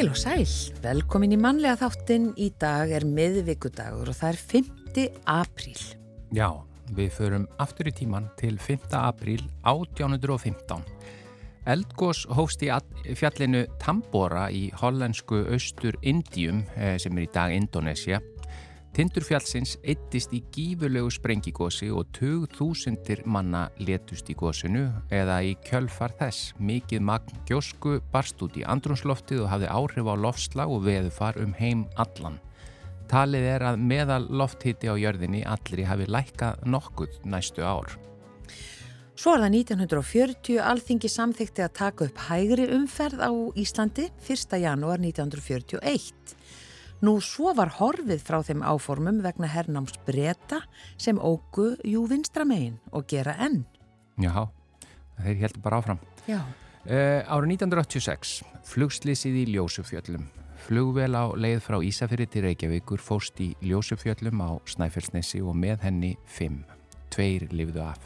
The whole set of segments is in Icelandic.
Heil og sæl, velkomin í mannlega þáttinn. Í dag er miðvíkudagur og það er 5. apríl. Já, við förum aftur í tíman til 5. apríl 1815. Eldgós hófst í fjallinu Tambora í hollensku austur Indium eh, sem er í dag Indonesia Tindurfjallsins eittist í gífurlegu sprengigósi og 20.000 manna letust í gósinu eða í kjölfar þess. Mikið magn gjósku barst út í andrumsloftið og hafði áhrif á loftslag og veðufar um heim allan. Talið er að meðal lofthiti á jörðinni allri hafi lækkað nokkuð næstu ár. Svo er það 1940 alþingi samþykti að taka upp hægri umferð á Íslandi 1. janúar 1941. Nú svo var horfið frá þeim áformum vegna hernáms breyta sem ógu jú vinstramegin og gera enn. Já, þeir heldur bara áfram. Já. Uh, árið 1986, flugslýsið í Ljósufjöllum. Flugvel á leið frá Ísafyrir til Reykjavíkur fóst í Ljósufjöllum á Snæfellsnesi og með henni fimm. Tveir lifðu af.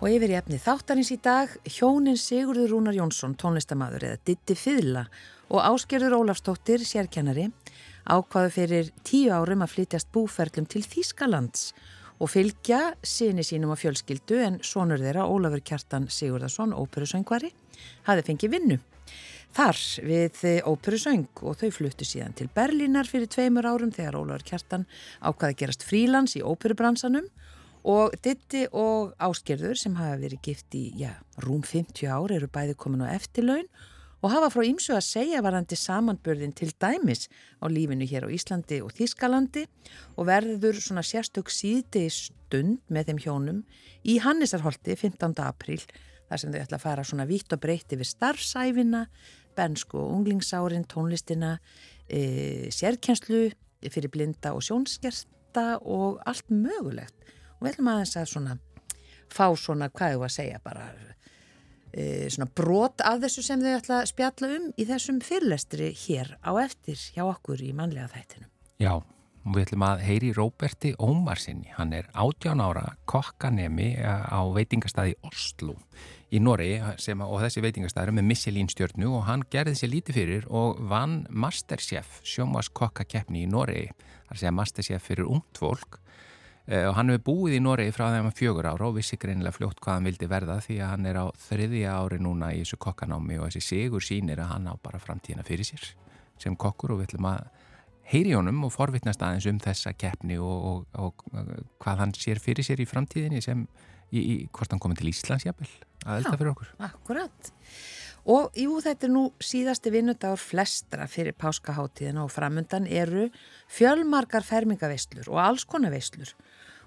Og yfir í efni þáttarins í dag, hjónin Sigurður Rúnar Jónsson, tónlistamadur eða Ditti Fyðla og Áskerður Ólafstóttir, sérkennari, ákvaðu fyrir tíu árum að flytjast búferlum til Þýskalands og fylgja sinni sínum á fjölskyldu en sonur þeirra Ólafur Kjartan Sigurðarsson, óperusöngvari, hafi fengið vinnu. Þar við óperusöng og þau fluttu síðan til Berlínar fyrir tveimur árum þegar Ólafur Kjartan ákvaði að gerast frílands í óperubransanum og Ditti og Áskerður sem hafa verið gift í já, rúm 50 ár eru bæði komin á eftirlaun og hafa frá ýmsu að segja varandi samanbörðin til dæmis á lífinu hér á Íslandi og Þískalandi og verður svona sérstök síðdegi stund með þeim hjónum í Hannisarholti 15. apríl þar sem þau ætla að fara svona vítt og breytti við starfsæfina, bensku og unglingsárin, tónlistina, e, sérkjenslu fyrir blinda og sjónskersta og allt mögulegt og við ætlum aðeins að svona fá svona, hvað ég var að segja bara svona brot af þessu sem þau ætla að spjalla um í þessum fyrirlestri hér á eftir hjá okkur í manlega þættinum. Já, og við ætlum að heyri Róberti Ómarsinni. Hann er 18 ára kokkanemi á veitingastæði Oslo í Noregi sem, og þessi veitingastæður með Michelin stjórnu og hann gerði sér lítið fyrir og vann Masterchef sjómas kokkakeppni í er að segja Masterchef fyrir Eh, og hann hefur búið í Noregi frá þegar hann fjögur ára og vissi greinilega fljótt hvað hann vildi verða því að hann er á þriðja ári núna í þessu kokkanámi og þessi sigur sínir að hann á bara framtíðina fyrir sér sem kokkur og við ætlum að heyri honum og forvittnast aðeins um þessa keppni og, og, og hvað hann sér fyrir sér í framtíðinni sem í, í hvort hann komið til Íslands jafnvel að elda fyrir okkur. Akkurat. Og jú, þetta er nú síðasti vinnudagur flestra fyrir páskaháttíðina og framundan eru fjölmarkar fermingaveislur og alls konar veislur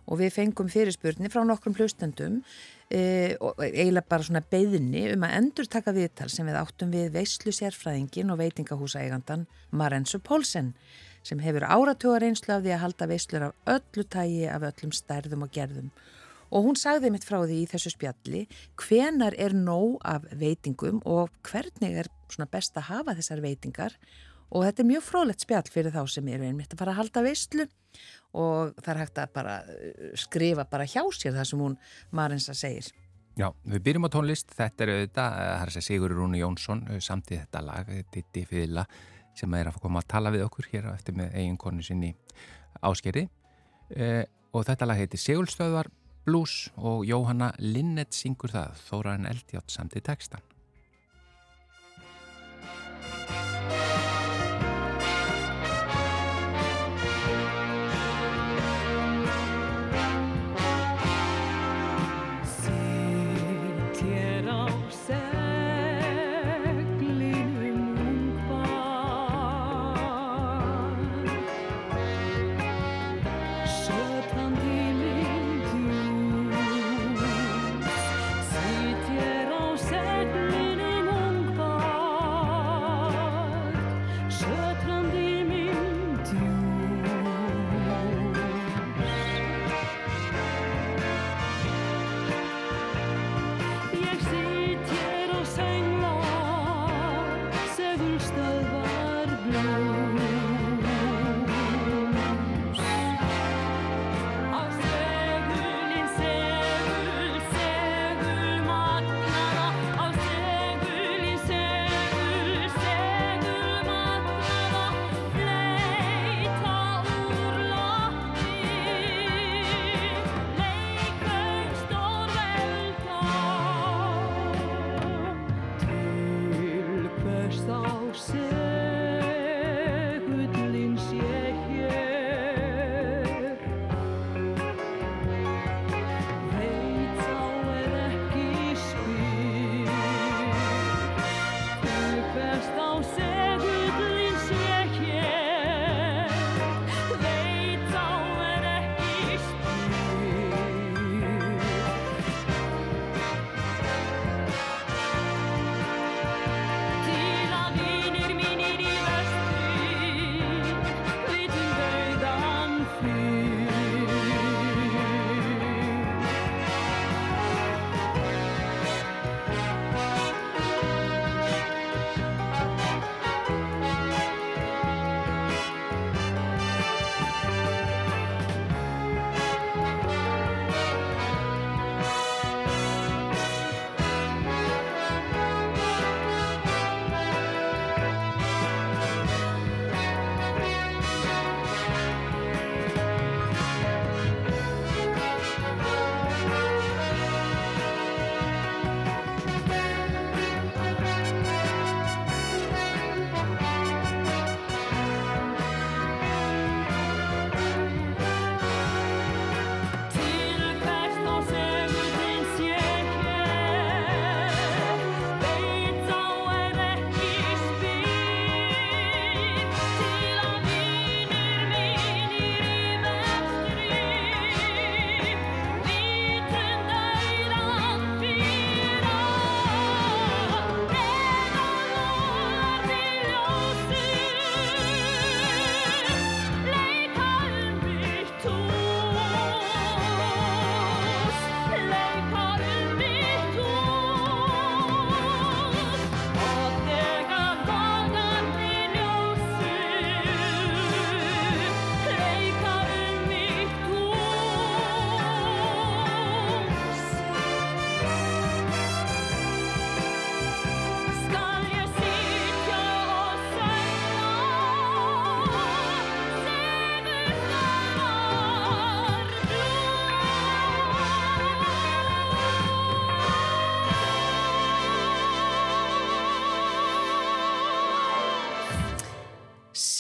og við fengum fyrirspurni frá nokkrum hlustendum e, og eiginlega bara svona beðinni um að endur taka viðtal sem við áttum við veislu sérfræðingin og veitingahúsaeigandan Marensu Pólsen sem hefur áratugar einslu af því að halda veislur af öllu tægi af öllum stærðum og gerðum. Og hún sagði mitt frá því í þessu spjalli hvenar er nóg af veitingum og hvernig er svona best að hafa þessar veitingar og þetta er mjög frólægt spjall fyrir þá sem eru einmitt að fara að halda veistlu og það er hægt að bara uh, skrifa bara hjá sér það sem hún Marinsa segir. Já, við byrjum á tónlist, þetta er auðvitað, það er segja Sigur Rúni Jónsson uh, samtíð þetta lag, Ditti Fyðla sem er að koma að tala við okkur hér eftir með eigin konu sinni áskeri eh, og þetta lag heitir Sigulstöðvar Blues og Jóhanna Linnet syngur það, Þóraðin Eldjátt samtíð tekstan.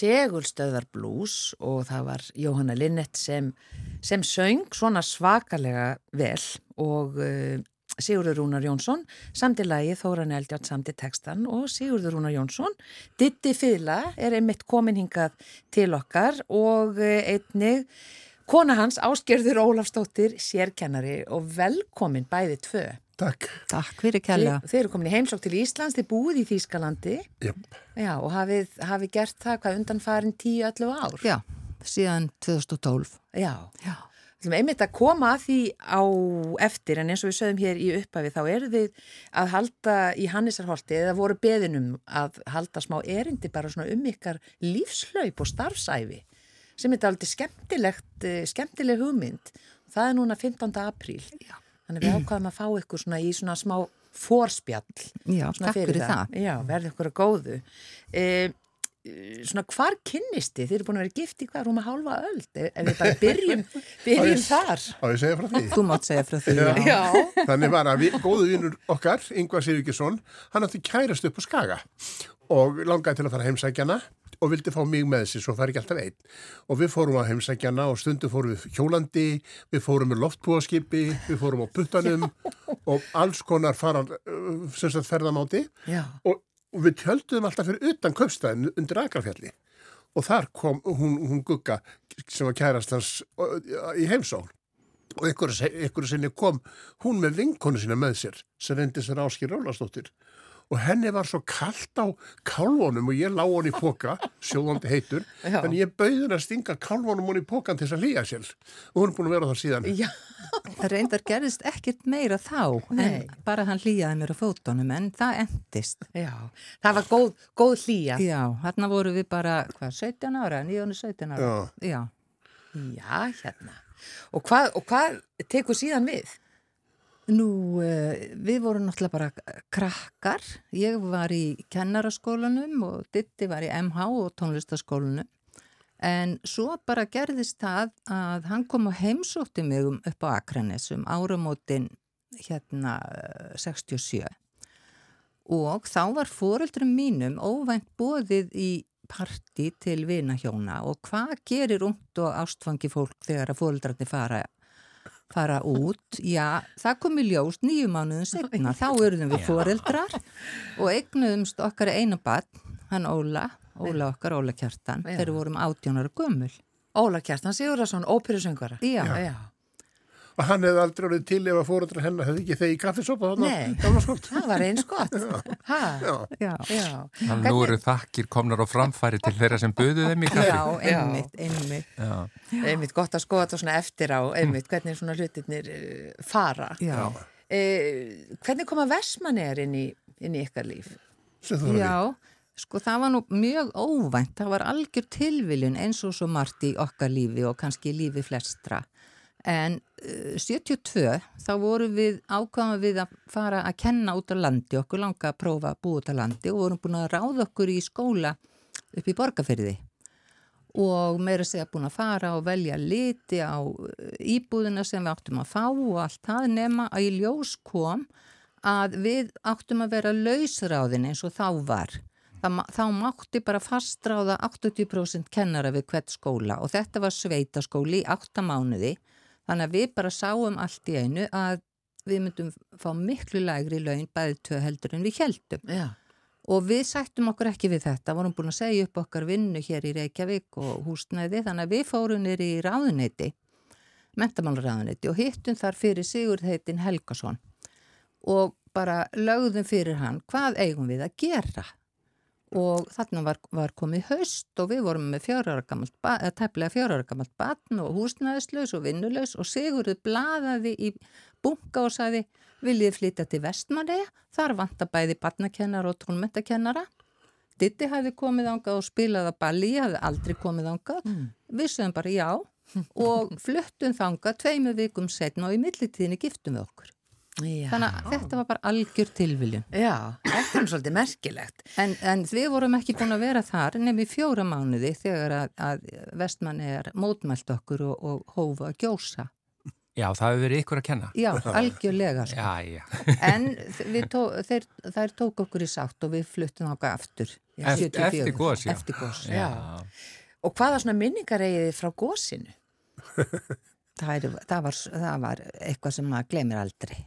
Segulstöðar Blues og það var Jóhanna Linnett sem, sem söng svona svakalega vel og uh, Sigurður Rúnar Jónsson samti lagi Þóran Eldjátt samti tekstan og Sigurður Rúnar Jónsson Ditti Fyðla er einmitt komin hingað til okkar og uh, einnig kona hans Ásgerður Ólafstóttir sérkennari og velkomin bæði tvö Takk. Takk fyrir kella. Þið eru komin í heimsók til Íslands, þið búið í Þýskalandi. Jöp. Já, og hafið, hafið gert það hvað undan farin 10-11 ár. Já, síðan 2012. Já. Já. Þú veist, einmitt að koma að því á eftir, en eins og við sögum hér í upphafi, þá eru þið að halda í Hannisarholti eða voru beðinum að halda smá erindi bara svona um ykkar lífslaup og starfsæfi sem er aldrei skemmtilegt, skemmtileg hugmynd. Það er núna 15. apríl. Já. Þannig við ákvaðum að fá ykkur svona í svona smá fórspjall. Já, takk fyrir það. það. Já, verði ykkur að góðu. E, svona hvar kynnisti? Þið eru búin að vera gift í hvað rúma hálfa öll. Ef við bara byrjum, byrjum þar. Á ég segja frá því? Þú mátt segja frá því, já. já. Þannig var að við, góðu vinnur okkar, Yngvar Sirvíkesson, hann átti kærast upp á Skaga og langaði til að fara heimsækjana og vildi fá mig með þessi, svo fær ekki alltaf einn. Og við fórum á heimsækjana og stundum fórum við hjólandi, við fórum með loftbúaskipi, við fórum á puttanum og alls konar fara, uh, sem sagt, ferðamáti. Og, og við tjöldum alltaf fyrir utan köpstæðin undir Akrafjalli. Og þar kom hún, hún Gugga sem var kærast hans uh, í heimsól og einhverju sinni kom hún með vinkonu sína með sér sem reyndi sér áskýr Rólastóttir og henni var svo kallt á kálvonum og ég lág hann í póka, sjóðandi heitur, Já. þannig ég bauði henni að stinga kálvonum hann í pókan til þess að líja sér og hún er búin að vera það síðan. Já, það reyndar gerðist ekkert meira þá, Nei. en bara hann líjaði mér á fótonum, en það endist. Já, það var góð, góð líja. Já, hérna voru við bara, hvað, 17 ára, 9-17 ára. Já. Já. Já, hérna. Og hvað, og hvað tekur síðan við? Nú, eh, við vorum náttúrulega bara krakkar. Ég var í kennaraskólanum og Ditti var í MH og tónlistaskólanum. En svo bara gerðist það að hann kom og heimsótti mig um upp á Akranes um áramótin hérna 67. Og þá var fóreldrum mínum óvænt bóðið í parti til vinahjóna og hvað gerir ungt og ástfangi fólk þegar að fóreldrarnir fara fara út, já, það kom í ljós nýju mánuðin segna, þá eruðum við foreldrar og eignuðumst okkar einu barn, hann Óla, Óla okkar, Óla Kjartan, þegar vorum átjónara gömul. Óla Kjartan Sigurðarsson, óperusöngvara. Já, já. já og hann hefði aldrei orðið til ef að fóröldra hennar hefði ekki þegi kaffesopa Nei, það var eins gott. Nú eru þakkir komnar á framfæri til þeirra sem buðu þeim í kaffi. Já, einmitt, einmitt Einmitt, gott að skoða þetta svona eftir á einmitt, hvernig svona hlutirnir uh, fara. Eh, Hvernig koma Vestmannegar inn í, inn í ykkar líf? Já, sko það var nú mjög óvænt. Það var algjör tilviljun eins og svo margt í okkar lífi og kannski lífi flestra. En 72 þá vorum við ákvæmum við að fara að kenna út á landi, okkur langa að prófa að búa út á landi og vorum búin að ráða okkur í skóla upp í borgarferði og meira segja búin að fara og velja liti á íbúðina sem við áttum að fá og allt það nema að í ljós kom að við áttum að vera lausráðin eins og þá var. Þá mátti bara fastráða 80% kennara við hvert skóla og þetta var sveitaskóli í 8 mánuði Þannig að við bara sáum allt í einu að við myndum fá miklu lægri laun bæðið tvö heldur en við heldum. Já. Og við sættum okkur ekki við þetta, vorum búin að segja upp okkar vinnu hér í Reykjavík og húsnæði, þannig að við fórum nýri í ráðuneyti, mentamálraðuneyti og hittum þar fyrir Sigurð heitin Helgason og bara lögðum fyrir hann hvað eigum við að gera og þarna var, var komið haust og við vorum með tæplega fjárhara gammalt batn og húsnæðislaus og vinnulegs og Sigurður bladaði í bunga og sagði viljið flytja til Vestmanneja, þar vanta bæði batnakennar og tónmentakennara. Ditti hafi komið ánga og spilaði að balli, hafi aldrei komið ánga, mm. við sögum bara já og fluttum þanga tveimu vikum setna og í millitíðinni giftum við okkur. Já. Þannig að þetta var bara algjör tilviljun. Já, þetta er svolítið merkilegt. En, en við vorum ekki búin að vera þar nefnir fjóra mánuði þegar að, að vestmann er mótmælt okkur og, og hófa að gjósa. Já, það hefur verið ykkur að kenna. Já, algjörlega. Sko. Já, já. en tó, þeir, þær tók okkur í sátt og við fluttum okkar aftur 74. eftir gos, já. Eftir gos, Já. Og hvaða svona minningar eigið þið frá gósinu? það, er, það, var, það var eitthvað sem maður glemir aldrei.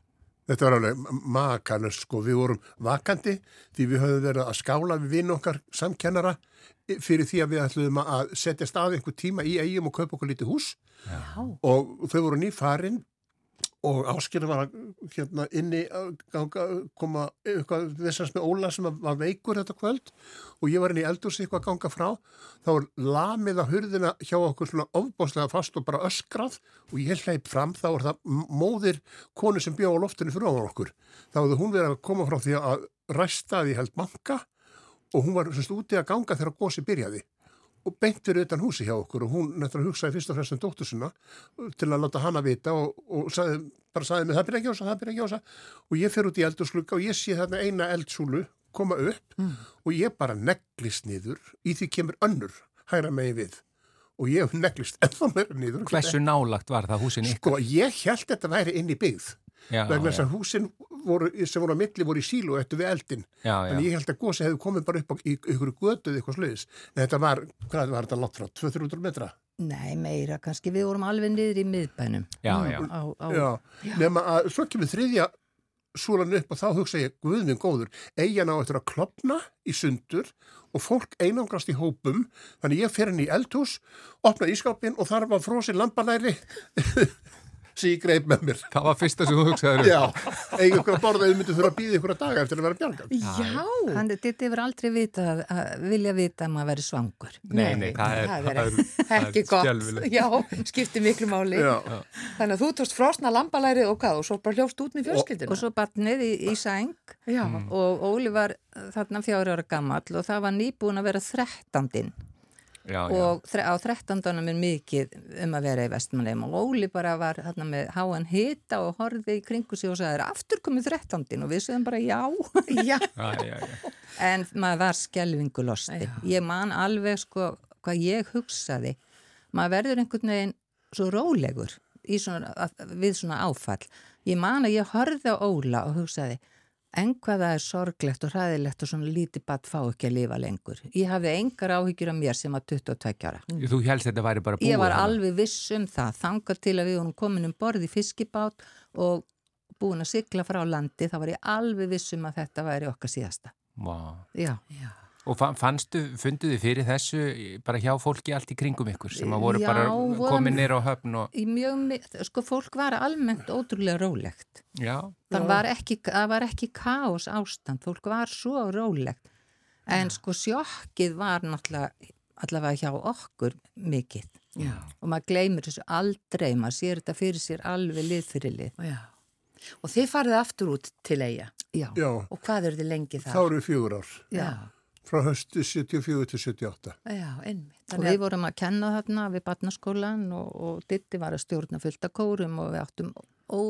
Þetta var alveg makalust sko, við vorum vakandi því við höfum verið að skála við vinn okkar samkennara fyrir því að við ætluðum að setja stað einhver tíma í eigum og kaupa okkur lítið hús Já. og þau voru nýfarin og áskilur var að hérna inni ganga, koma eitthvað þessans með Óla sem var veikur þetta kvöld. Og ég var inn í eldursi eitthvað að ganga frá. Þá var lamið að hurðina hjá okkur svona ofbáslega fast og bara öskrað. Og ég hleyp fram þá var það móðir konu sem bjóð á loftinu fyrir ofan okkur. Þá hefði hún verið að koma frá því að ræsta því held manka og hún var semst úti að ganga þegar gósi byrjaði og beintur utan húsi hjá okkur og hún að hugsaði fyrst og fremst um dóttur sinna til að láta hana vita og, og sagði, bara sagði mig það byrja ekki ása, það byrja ekki ása og ég fer út í eldurslugga og ég sé þarna eina eldsúlu koma upp og ég bara neglist niður. Í því kemur önnur hæra megi við og ég neglist ennþá meira niður. Hversu nálagt var það húsin ykkur? Sko, ég held þetta væri inn í byggð vegna þess já. að húsin voru, sem voru á milli voru í sílu eftir við eldin Já, já. en ég held að gósi hefði komið bara upp á, í ykkur götuð eitthvað sluðis en þetta var, hvað var þetta látt frá? 200-300 metra? Nei, meira. Kannski, við vorum alveg niður í miðbænum. Já, já. Á, á, Já, nema að svo kemur þriðja súlan upp og þá hugsa ég, guðminn góður, eigin á eftir að klopna í sundur og fólk einangrast í hópum, þannig ég fer henni í eldhús, opna ískápin og þar var frósin lambalæri sem ég greip með mér. Það var fyrsta sem þú hugsaður um. Já, eigin ykkur að borða, þau myndu þurfa að býða ykkur að daga eftir að vera bjargað. Já. Hann þetta hefur aldrei vita, að, að vilja vita að maður veri svangur. Nei, nei, það er, það er það er ekki gott. skelfilegt. Já, skipti miklu máli. Já. Þannig að þú tókst frosna lambalærið og hvað og svo bara hljófst út með fjölskyldina. Og svo batnið í, í sæng Já. og Óli var þarna fjári ára gammal og það var nýbúin að vera þrettandinn Já, já. og þre, á þrettandanum er mikið um að vera í vestmannheim og Óli bara var þarna með háan hita og horfið í kringu sig og sagði aftur komið þrettandinn og við sögum bara já Já. Já, já, já. en maður var skelvingu losti Já. ég man alveg sko hvað ég hugsaði maður verður einhvern veginn svo rólegur í svona, við svona áfall ég man að ég horfði á Óla og hugsaði en hvað það er sorglegt og hræðilegt og svona lítið batt fá ekki að lifa lengur ég hafði engar áhyggjur af mér sem var 22 ára Þú helst þetta væri bara búið. ég var þarna. alveg viss um það þangað til að við vorum komin um borð í fiskibát og búin að sigla frá landi þá var ég alveg viss um að þetta væri okkar síðasta Vá. já Já. Og fa- fannstu, funduðu fyrir þessu bara hjá fólki allt í kringum ykkur sem að voru Já, bara komin nýra á höfn og, í mjög, sko fólk var almennt ótrúlega rólegt. Já, það var ekki, það var ekki kaos ástand, fólk var svo rólegt. En sko sjokkið var náttúrulega allavega hjá okkur mikið. Já. og maður gleymir þessu aldrei maður sér þetta fyrir sér alveg lið fyrir lið. Já. Og þið farið aftur út til eiga. já, Já, Og hvað eru þið lengi þá þar? eru við fjögur ár, Já. Frá höstu 74 til 78. Já, einmitt. og Þannig við að, vorum að kenna þarna við barnaskólan og, og Ditti var að stjórna fullt af kórum og við áttum ó,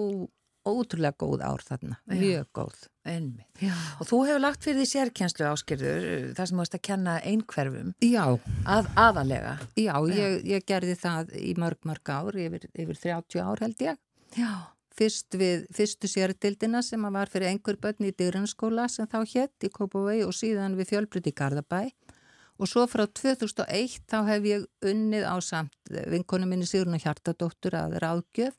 ótrúlega góð ár þarna, Já. mjög góð einmitt. já, Og þú hefur lagt fyrir því sérkjenslu áskýrður, þar sem þú veist að kenna einhverfum, já að, aðalega. Já, ég, ég gerði það í mörg, mörg ár, yfir, yfir 30 ár held ég. Já. Fyrst við fyrstu sérdildina sem að var fyrir einhver börn í dyrunskóla sem þá hétt í Kópavögi og síðan við fjölbryt í Garðabæ. Og svo frá 2001 þá hef ég unnið á samt vinkonu minni Sigrun og Hjartadóttur að ráðgjöf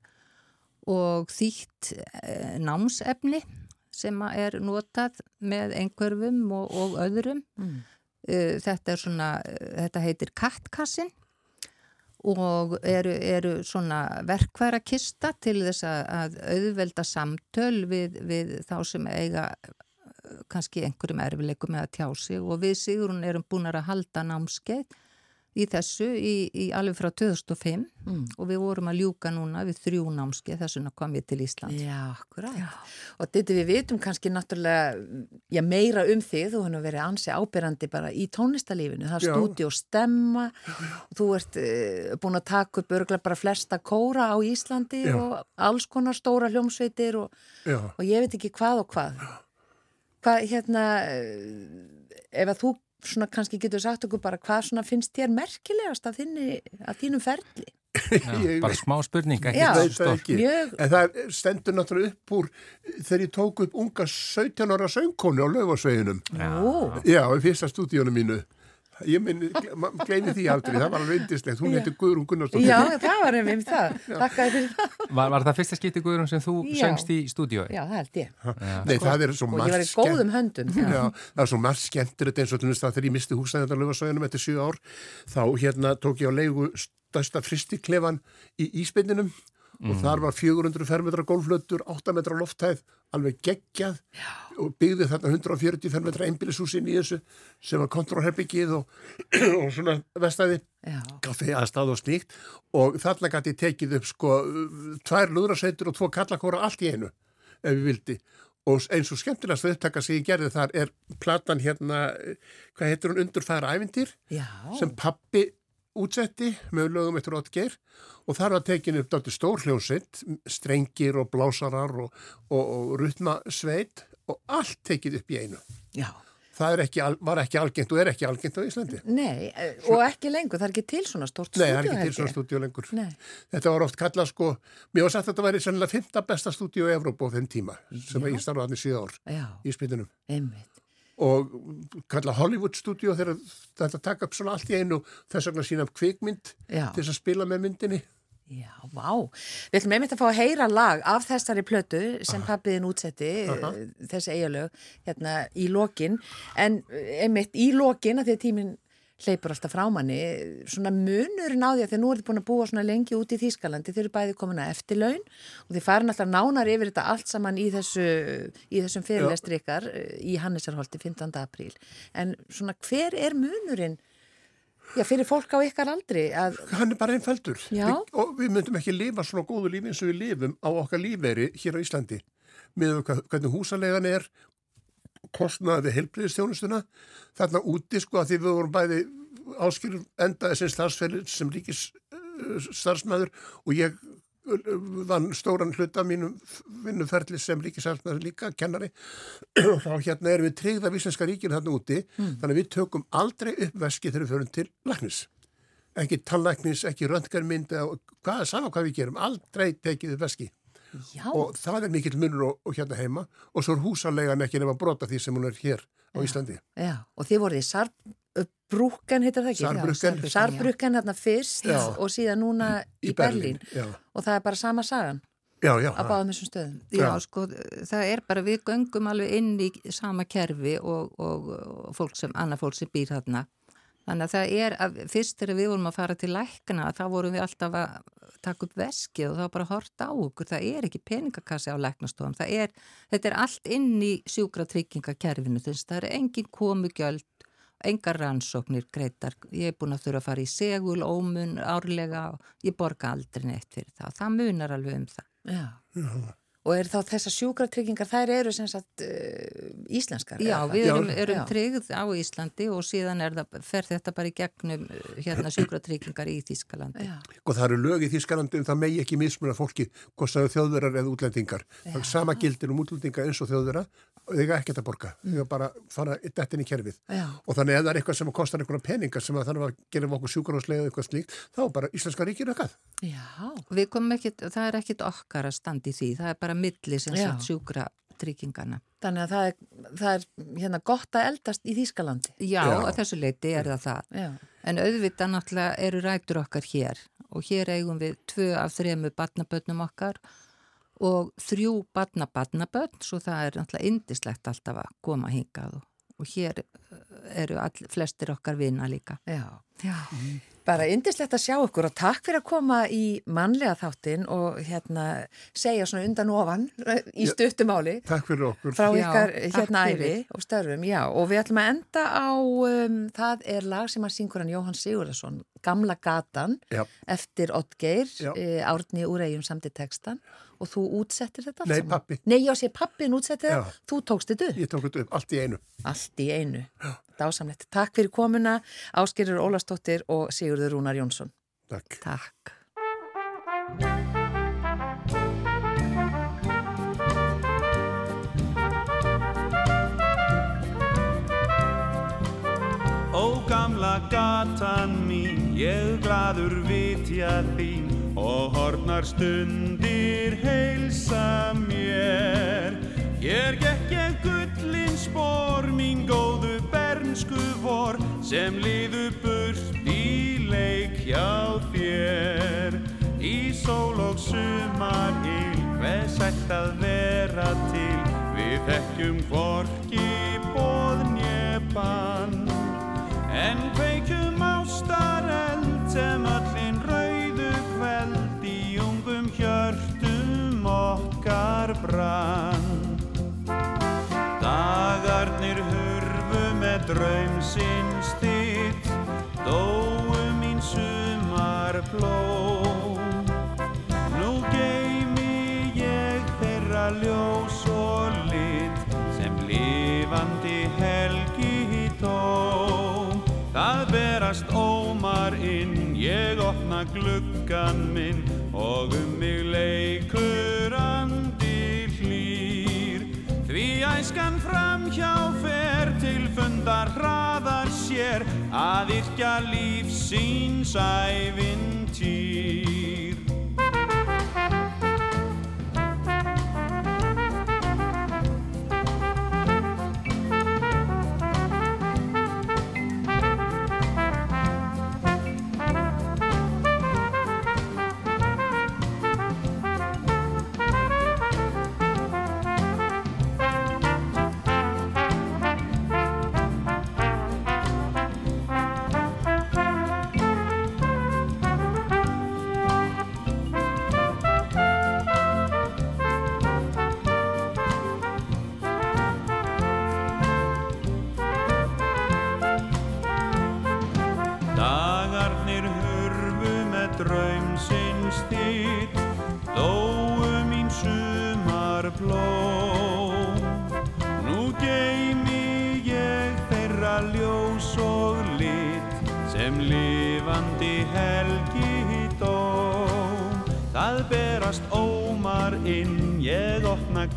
og þýtt eh, námsefni sem er notað með einhverfum og, og öðrum. Mm. Uh, þetta er svona, uh, þetta heitir kattkassin og eru, eru svona verkværakista til þess að, auðvelda samtöl við, við þá sem eiga uh, kannski einhverjum erfileikum með að tjá sig. Og við Sigrun erum búin að halda námskeið í þessu í, í alveg frá 2005 Mm. og við vorum að ljúka núna við þrjú námskeið þess vegna kom ég til Ísland. Já, akkurat. Og þetta við vitum kannski náttúrulega, já, meira um þig, þú hefur verið ansi ábyrrandi bara í tónlistalífinu, það er Já. stúdi og stemma, og þú ert uh, búin að taka upp örgulega bara flesta kóra á Íslandi Já. og alls konar stóra hljómsveitir og, Já, og ég veit ekki hvað og hvað. Hvað, hérna, uh, ef að þú svona kannski getur sagt okkur bara hvað svona finnst þér merkilegast að, þinni, að þínum ferli? Ég bara smá spurning, ekki Já. stór. ekki. Mjög- En það stendur náttúrulega upp úr þegar ég tók upp unga 17 ára söngkonu á lögvarsveginum. Ó, Já, í fyrsta stúdíónu mínu. Ég minn, gleymi því aldrei, það var alveg indislegt. Hún heitir Guðrún Gunnarsdóttir. já, það var einmitt það. Þakkaði fyrir það. Var, var það fyrsta skipti Guðrún sem þú Já. söngst í stúdíói? Já, það held ég. Nei, það er svo Og ég margt var í góðum höndum. Já. Já, það er svo margt skemmtilegt eins og þess að þegar ég misti húsnæðan lögarsvæðinum eftir 7 ár, þá hérna tók ég á leigu stærsta fristiklefan í íspinninum og þar var 400 fermetra gólflötur, 8 metra lofthæð, alveg geggjað Já. og byggði þarna 140 fermetra einbýlishúsin í þessu sem var kontrolherbyggið og, og svona vestæði kaffi aðstæð og slíkt og þarna gæti tekið upp sko tvær lúðrasveitur og tvo kallakóra allt í einu ef við vildi. Og eins og skemmtilegast upptaka sem ég gerði þar er platan hérna hvað heitir hún Undurfæra ævintýr? Já. sem pappi útsetti með lögum eftir Ottgeir og þar var tekin upp dátur stór hljómsveit strengir og blásarar og, og, og rutmasveit og allt tekið upp í einu Já. það ekki, var ekki algengt og er ekki algengt á Íslandi Nei, eh, og ekki lengur, það er ekki til svona stort Nei, það er ekki til svona stúdíu lengur. Nei. Þetta var oft kallað sko, mér var sagt að þetta væri sennilega fymta besta stúdíu í Evrópu á þenn tíma sem ég starfaði síða ár Já, í spytunum einmitt. Og kallað Hollywood stúdíu þegar þetta taka upp svona allt í einu þess vegna sína kvikmynd Já. til þess að spila með myndinni. Já, vá. Við ætlum einmitt að fá að heyra lag af þessari plötu sem pappiðin útsetti, Aha. uh, þessi eigalög, hérna í lokin. En eh, einmitt í lokin, að því að tíminn hleypur alltaf frá manni, svona munurinn á því að þið nú eruð búin að búa svona lengi út í Þýskalandi, þið eru bæði komin að eftirlaun og þið farin alltaf nánar yfir þetta allt saman í, þessu, í þessum fyrirlestri ykkar eh, í Hannesarholti 15. apríl. En svona hver er munurinn, já, fyrir fólk á ykkar aldri að, Hann er bara einfaldur Já. við, og við myndum ekki lifa svona góðu lífi eins og við lifum á okkar lífveri hér á Íslandi með hvernig húsalegan er kostnaði við helbriðistjónustuna þarna úti sko að því við vorum bæði áskilur endaði sem starfsfælir sem ríkis uh, starfsmæður og ég uh, vann stóran hluta mínum vinnuferli sem ríkisarfsmæður líka, kennari. Og þá hérna erum við tryggða víslenska ríkir þarna úti. Þannig að við tökum aldrei upp veski þegar við förum til læknis. Ekki tannlæknis, ekki röntgarmynd eða hvað er sama hvað við gerum, aldrei tekið upp veski já, og það er mikill munur og, og hérna heima og svo er húsalega ekki nema brota því sem hún er hér á Íslandi. Já, og þið voruð í Sarbrúken, heitir það ekki? Saarbrücken. Já, Sarbrúken hérna fyrst Já. og síðan núna í, Berlín. Já, Og það er bara sama sagan já, já. á báðum þessum stöðum. Já, Já. sko, það er bara, við göngum alveg inn í sama kerfi og, og, og fólk sem, annað fólk sem býr þarna. Þannig að það er, að, fyrst þegar við vorum að fara til lækna, þá vorum við alltaf að taka upp veskið og það var bara að horta á okkur. Það er ekki peningakassi á læknastofum. Það er, þetta er allt inn í sjúkratryggingakerfinu, að það er engin komugjöld, engar rannsóknir greitar. Ég er búin að þurfa að fara í segul, ómun, árlega og ég borga aldrei neitt fyrir það. Það munar alveg um það. Já. Og er þá þessar sjúkratryggingar, þær eru sem sagt uh, íslenskar? Já, eða við erum, erum tryggð á Íslandi og síðan er það, fer þetta bara í gegnum uh, hérna sjúkratryggingar í Þískalandi. Já, Og það eru lög í Þýskalandi um það megi ekki mismuna fólki hvort það eru þjóðverar eða útlendingar. Það er sama gildir um útlendinga eins og þjóðvera og þeir eiga ekkert að borga. Þeir eiga bara að fara í dettin í kerfið. já, Og þannig ef það er eitthvað sem kostar einhverja peningar sem að þannig að gera okkur sjúkarháslega eða eitthvað slíkt, milli sem sagt sjúkratryggingarna. þannig að það er, það er hérna gott að eldast í Þýskalandi. Já, Já. að þessu leiti er það það. Já, En auðvitað náttúrulega eru rætur okkar hér og hér eigum við tvö af þremu badnabötnum okkar og þrjú badna-badnabötn svo það er náttúrulega indislegt alltaf að koma hingað og, og hér eh, eru all, flestir okkar vina líka. já. Já. Bara indislegt að sjá ykkur og takk fyrir að koma í mannlega þáttin og hérna segja svona undan ofan í Já. stuttumáli Takk fyrir okkur. frá Já, ykkar takk hérna æfi og störfum, já, og við ætlum að enda á, um, það er lag sem að syngur hann Jóhann Sigurðarsson, Gamla gatan, Já. eftir Oddgeir, Já. e, Árni úr eigum samt í textan og þú útsettir þetta allt Nei, saman? pabbi. Nei, já, sé pappin útsettir Já. það, þú tókst þetta upp, Ég tók þetta upp allt í einu. allt í einu, dásamlegt. Takk fyrir komuna, Áskerur Ólastóttir og Sigurður Rúnar Jónsson. Takk. Takk. Ég gladur vitja þín og hornar stundir heilsa mér. Hér gekk ég gullin spór, mín góðu bernsku vor, sem liðu burt í leik hjá þér. Í sól og sumar il, hver sætt að vera til, við þekkjum hvorki. En kveikjum ástareld sem öllin rauðu kveld í ungum hjörtum okkar brann. Dagarnir hurfu með draumsins þitt, dóu mín sumar blóm. Nú geymi ég þeirra ljós og lit sem lifandi opna gluggan minn og um mig leikur andi hlýr. Því æskan fram hjá fer til fundar hraðar sér að yrkja lífsíns ævintýr.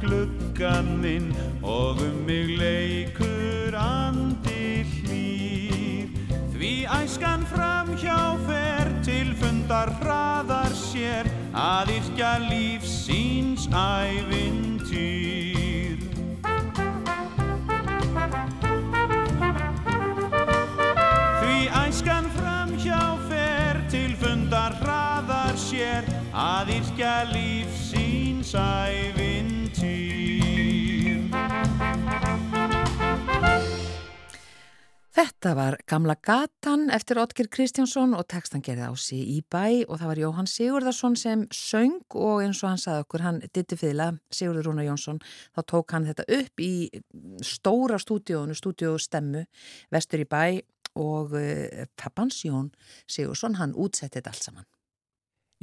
Opna gluggan minn og um mig leikur andi hlýr. Því æskan fram hjá fer til fundar hraðar sér að yrkja lífsíns ævintýr. Þetta var Gamla gatan eftir Otger Kristjánsson og textan gerði á sig í bæ og það var Jóhann Sigurðarsson sem söng og eins og hann saði okkur, hann ditti fyrla, Sigurður Rúnar Jónsson, þá tók hann þetta upp í stóra stúdíónu, stúdíó Stemmu, vestur í bæ og pappans Jón Sigursson, hann útsetti þetta allt saman.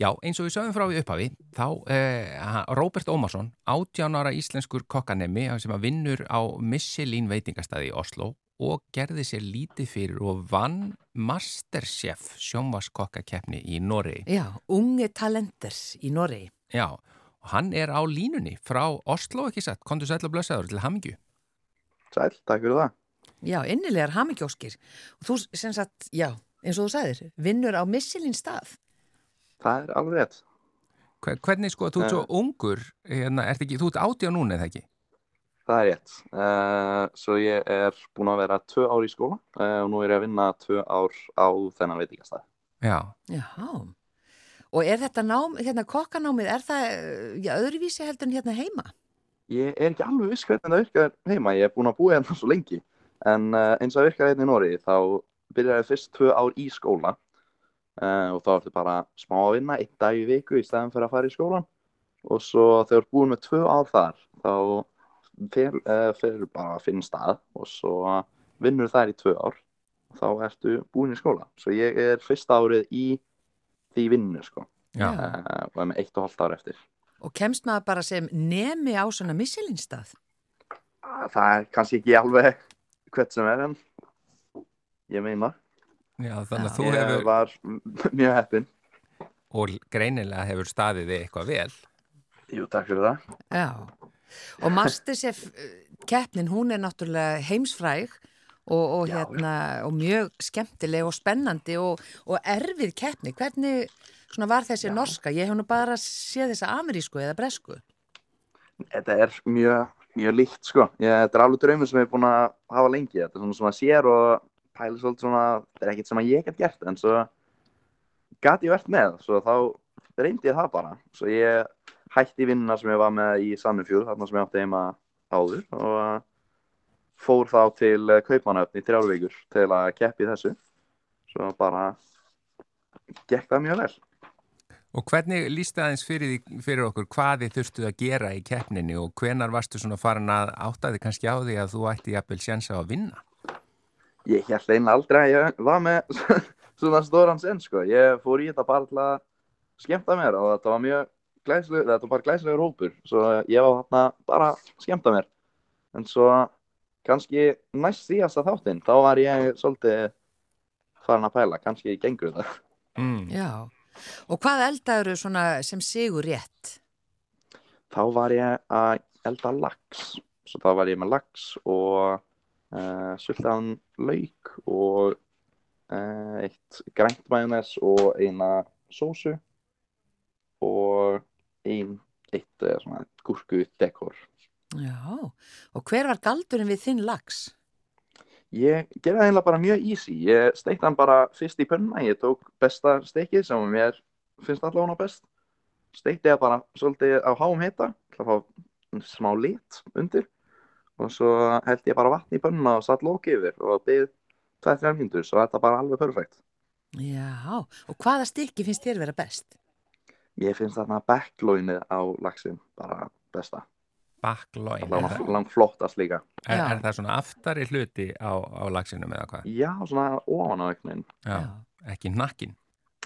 Já, eins og við sögum frá í upphafi, þá eh, Róbert Ómarsson, 18 ára íslenskur kokkanemi sem vinnur á Michelin veitingastæði í Oslo og gerði sér lítið fyrir og vann Masterchef sjónvaskokkakeppni í Noregi. Já, unge talenters í Noregi. Já, og hann er á línunni frá Oslo, ekki satt, kontur sætla blösaður til Hamingju. Sæl, takk fyrir það. Já, innilegar hamingjóskir. Og þú, sem sagt, já, eins og þú sagðir, vinnur á Michelin stað. Það er alveg rétt. Hver- Hvernig sko, þú ert svo ungur, hérna, ert ekki, þú ert átjá núna eða ekki? Það er rétt. Uh, svo ég er búin að vera tvö ár í skóla uh, og nú er ég að vinna tvö ár á þennan veitingastæð. Já, Já, og er þetta nám, hérna kokkanámið, er það eh, já, öðruvísi heldur en hérna heima? Ég er ekki alveg viss hvernig það virkar heima. Ég er búin að búa hérna svo lengi. En uh, eins og það virkar hérna í Nóri, þá byrjaði ég fyrst tvö ár í skóla uh, og þá ertu bara smá að vinna, einn dag í viku í stæðan fyrir að fara í skólan. Og svo þegar búin með tvö ár þar, þá fer, uh, fer bara að finna stað og svo vinnur þær í tvö ár. Þá ertu búin í skóla. Svo ég er fyrsta árið í því vinnu, sko. Uh, og er með eitt og hálft ár eftir. Og kemst maður bara sem nemi á svona Michelin stað? Það er kannski ekki alveg hvert sem er en ég meina. já, þannig að þú ég hefur, var mjög heppinn. og greinilega hefur staðið þig eitthvað vel. Jú, takk fyrir það. Já, og Masterchef eh, keppnin, hún er náttúrulega heimsfræg og, og, Já, hérna, og mjög skemmtileg og spennandi og, og erfið keppni. Hvernig var þessi norska? Ég hef nú bara séð þessa amerísku eða bresku. Þetta er mjög, mjög líkt sko. Ég, þetta er alveg draumur sem ég er búin að hafa lengi. Þetta er svona sem að sér og pæli svolítið svona, þetta er ekkert sem að ég get gert en svo gati ég verðt með. Svo þá reyndi ég það bara. Svo ég hætti vinnuna sem ég var með í Sannifjúr, þarna sem ég átti heima áður og fór þá til Kaupmannöfn í þrjárvíkur til að keppi þessu. Svo bara gekk það mjög vel. Og hvernig líst það aðeins fyrir, fyrir okkur hvað þið þurftuð að gera í keppninni og hvenar varstu svona farin að áttaði kannski á því að þú ætti jafnvel sjansa að vinna? Ég held einlega aldrei að ég var með svona stóran sen sko. Ég fór í þetta bara til að skemmta mér og þetta var mjög glæslegur, þetta var bara glæslegur hópur. Svo ég var þarna bara að skemmta mér. En svo kannski næst síðasta þáttinn, þá var ég svolítið farin að pæla, kannski gengur þetta. Mm. Já. Og hvað eldaður svona sem sigur rétt? Þá var ég að elda lax. Svo þá var ég með lax og uh, sultaðan lauk og uh, eitt grænt majónes og eina sósu og ein, eitt svona gúrku dekor. Já. Og hver var galdurinn við þinn lax? Ég gerði það eiginlega bara mjög easy. Ég steikti hann bara fyrst í pönna. Ég tók besta steikið sem mér finnst allavega hana best. Steikti það bara svolítið á háum hita til að fá smá lit undir. Og svo held ég bara vatn í pönna og satt lóki yfir og byggði 2-3 mínútur. Svo þetta bara alveg perfekt. Já. Og hvaða stykki finnst þér vera best? Ég finnst þarna backlóinið á laxin bara besta. Baklóin, er, Langt, flottast líka. er, er það svona aftari hluti á, á lagsinum eða hvað? Já, svona ofan á auknin. Já. Ekki nakkin.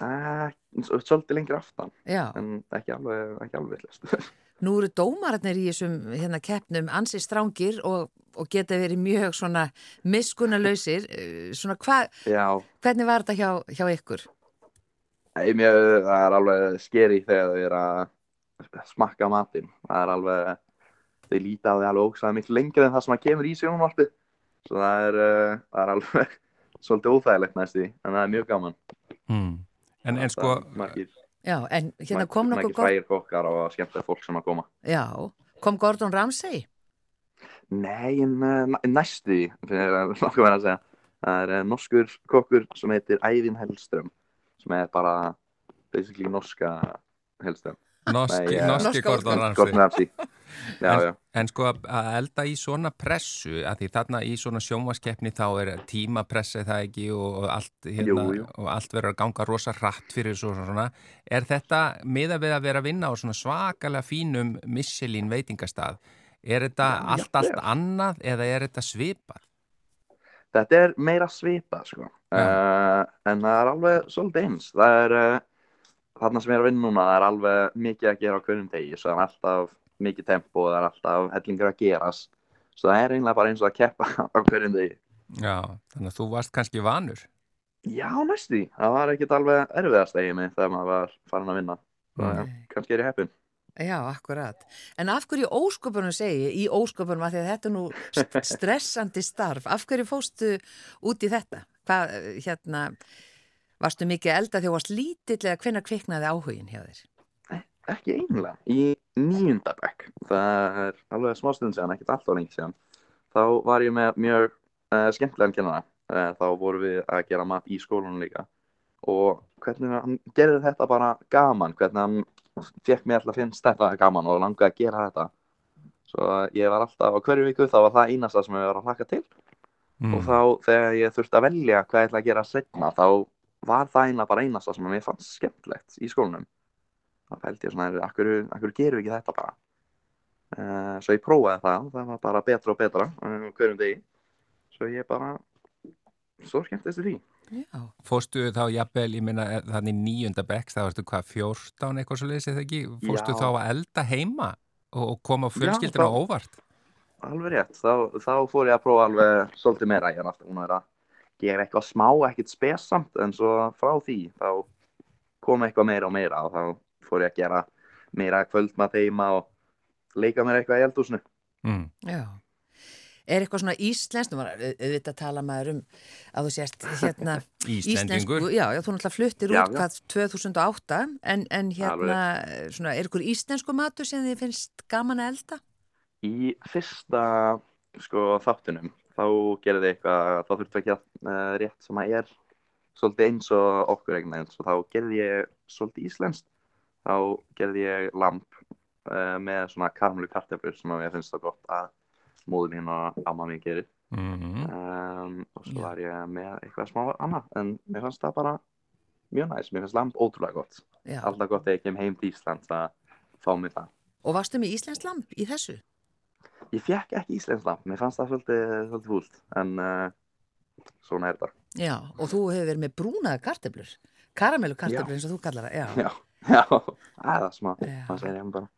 Uh, svolítið lengri aftan, Já. en ekki alveg, ekki alveg villist. Nú eru dómararnir í þessum hérna, keppnum ansi strángir og, og geta verið mjög svona miskunalausir. Eh, Svona hva, Já, hvernig var þetta hjá, hjá ykkur? Nei, mér, það er alveg skeri þegar þau eru að smakka matinn. Það er alveg, þau líta á því alveg ógstæða miklu lengur en það sem að kemur í sjónvarpið. Svo það er, uh, það er alveg svolítið óþægilegt næst því, en það er mjög gaman. Mm. En, en sko, Það er margir, Já, en hérna kom nokkuð margir frægir kokkar og skemmtilega fólk sem að koma. Já, kom Gordon Ramsay? Nei, en næstu því, fyrir að nokkuð verið að segja. Það er uh, norskur kokkur sem heitir Ævin Hellström, sem er bara basically norska Hellström. norski, Nei, eh, norski Norska Gordon Ramsay. Já. En sko að elda í svona pressu, að því þarna í svona sjónvaskeppni þá er tímapressa er það ekki og, allt, hérna, allt verður að ganga rosa hratt fyrir svo svona. Er þetta miða við að vera að vinna á svona svakalega fínum Michelin veitingastað? Er þetta allt, allt annað eða er þetta svipað? Þetta er meira svipað, sko. Uh, en það er alveg svolítið eins. Það er, uh, þarna sem ég er að vinna núna, það er alveg mikið að gera á hverjum degi. Það er alltaf mikið tempo það er alltaf hellingur að gerast. Svo það er eiginlega bara eins og að keppa á hverjum degi. Já, þannig að þú varst kannski vanur. Já, næstu. Það var ekkert alveg erfiðast egið mig þegar maður var farin að vinna. Nei. kannski er ég heppin. Já, akkurat. En af hverju ósköpunum segi, í ósköpunum að því að þetta er nú st- stressandi starf, af hverju fóstu út í þetta? Hvað, eh, hérna, varstu mikið elda þegar varst lítill eða hvenær kviknaði áhugin hjá þér? Ekki einlega. Í nýjunda bekk. Það er alveg smá stund síðan, ekkert alltaf lengi síðan. Þá var ég með mjög uh, skemmtilegan kennara. Uh, þá vorum við að gera mat í skólanum líka. Og hvernig hann gerði þetta bara gaman. Hvernig hann fekk mér alltaf finnst þetta gaman og langaði að gera þetta. Svo ég var alltaf á hverju viku, þá var það einasta sem ég var að hlaka til. Mm. Og þá þegar ég þurfti að velja hvað ég ætla að gera setna, þá var það einlega bara einasta sem mér fannst skemmtilegt í skólanum. Þá held ég svona, akkur, akkur gerum við ekki þetta bara? Uh, svo ég prófaði það það var bara betra og betra uh, hverjum degi. Svo ég bara, svo skemmtist því. Já, Fóstu þá jafnvel, ég minna þannig nýjunda bekk, það varstu hvað, 14 eitthvað svo leiðis eða ekki? Fóstu Já. þá að elda heima og, og koma fjölskyldina óvart? Alveg rétt, þá, þá fór ég að prófa alveg svolítið meira. Ég er alltaf búin að gera eitthvað smá, ekkert spesamt, en svo frá því þá kom eitthvað meira og meira og þá fór ég að gera meira kvöldmat heima og leika mér eitthvað í eldhúsinu. Mm. já. Er eitthvað svona íslenskt, auðvitað tala maður um að þú sést hérna Íslendingur. Já, já, þú náttúrulega fluttir Já, út hvað 2008 en, en hérna, svona, er eitthvað íslensku matur sem þið finnst gaman að elda? Í fyrsta sko, þáttunum þá gerði eitthvað, þá þurfti ekki að uh, rétt sem að er svolítið eins og okkur eignan eins og þá gerði ég svolítið íslenskt. Þá gerði ég lamp uh, með svona karmelu karteflur sem að ég finnst það gott að móður mín og amma mín gerir. Mhm. Um, og svo var ég með eitthvað smá annað en mér fannst það bara mjög næst, mér finnst lamp ótrúlega gott. Já. Alltaf gott þegar ég kem heim til Íslands að fá mér það. Og varstu með íslenskt lamp í þessu? Ég fekk ekki íslensk lamp, mér fannst það svolítið, fúlt, en uh, svona er þetta. Já, og þú hefur verið með brúnaða karteblur, karamellu karteblur Já. eins og þú kallar það, já. Já, já, það er smá, það segir ég bara.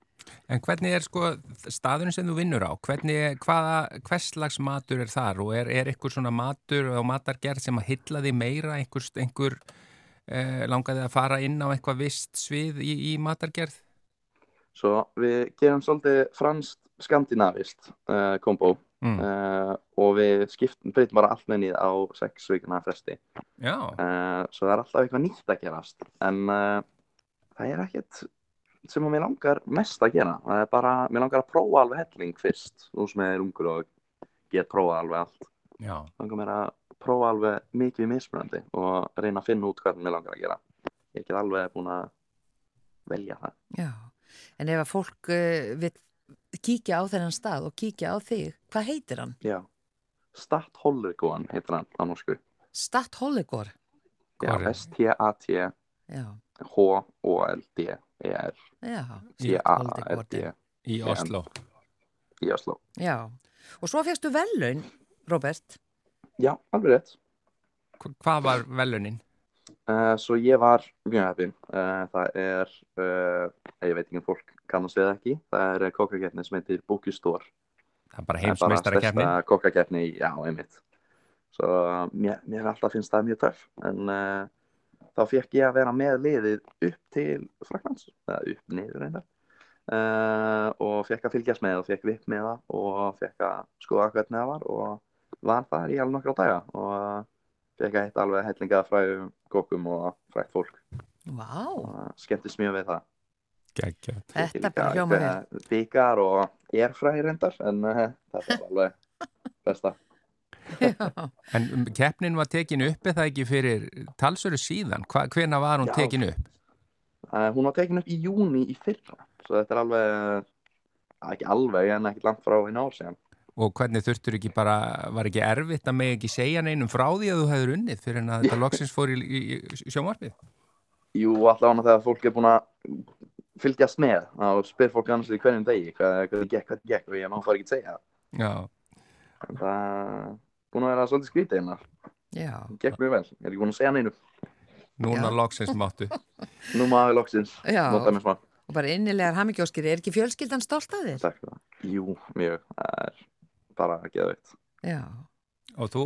En hvernig er sko staðurinn sem þú vinnur á? Hvernig, hvaða, hvers slags matur er þar og er, er einhver svona matur og matargerð sem að hylla þig meira, einhver, einhver eh, langaði að fara inn á eitthvað vist svið í, í matargerð? Svo við gerum svolítið franskt skandinavist uh, kombo Mm. uh, og við skiptum, breytum bara allt með nýð á sex vikuna fresti. Já, Uh, svo það er alltaf eitthvað nýtt að gerast, en það er ekkert sem mér langar mest að gera. Það er bara, mér langar að prófa alveg helling fyrst, nú sem ég er ungur og get prófa alveg allt. já, langar mér að prófa alveg mikið mismunandi og reyna að finna út hvað mér langar að gera. Ég er ekki alveg búin að velja það. Já, en ef að fólk uh, vil kíkja á þennan stað og kíkja á þig, hvað heitir hann? Já. Statt Hollergóan heitir hann á norsku. Statt Hollegor. Já, Hvar er- Í- C-A-R-D í Oslo. í Oslo. já. Og svo fegstu vellaun, Robert. Já, alveg rétt. Hva- Hvað var velunin? Uh, svo ég var mjög heppinn. Uh, það er, uh, ég veit ekki um fólk kannast við ekki, það er kokkakeppni sem heitir d'Or. Það er bara er stærsta kokkakeppni, já, einmitt. Svo mér, mér alltaf finnst það mjög töff, en uh, þá fekk ég að vera með liðið upp til Fraklands, eða upp niður reyndar. Uh, og fekk að fylgjast með og fekk vipp með það og fekk að skoða hvernig það var og var þar í alveg nokkra daga og fekk að hitta alveg hellinga fræðum kokkum og frækt fólk Vá, og skemmtist mjög við það. Gekkja. þetta bara hljóma vel. Bíkar og erfræði reyndar en uh, þetta var alveg besta. En keppnin var tekin upp eða ekki fyrir talsöru síðan? Hva, hvena var hún Já. tekin upp? Uh, hún var tekin upp í júni í fyrra, svo þetta er alveg, ekki alveg en ekki langt frá einu ár síðan. Og hvernig þurftur ekki bara, var ekki erfitt að með ekki segja neinum frá því að þú hefur unnið fyrir en að þetta loksins fór í, í, í sjónvarpið? Jú, allavega þegar fólk er búin að fylgjast með og spyr fólk annars í hverjum degi hvað, hvað gekk, hvað gekk og ég má fara ekki að segja það. Það er búin að vera svolítið skrítið hérna, já. gekk mjög vel, ég er ekki búin að segja neinu. núna Já. loksins máttu. Nú maður loksins, Já. nota mér smá. Og bara innilegar hamingjóskir, er ekki fjölskyldan stolt að þér? Takk fyrir það. Jú, mjög, það er bara geðveikt. Já, Og þú,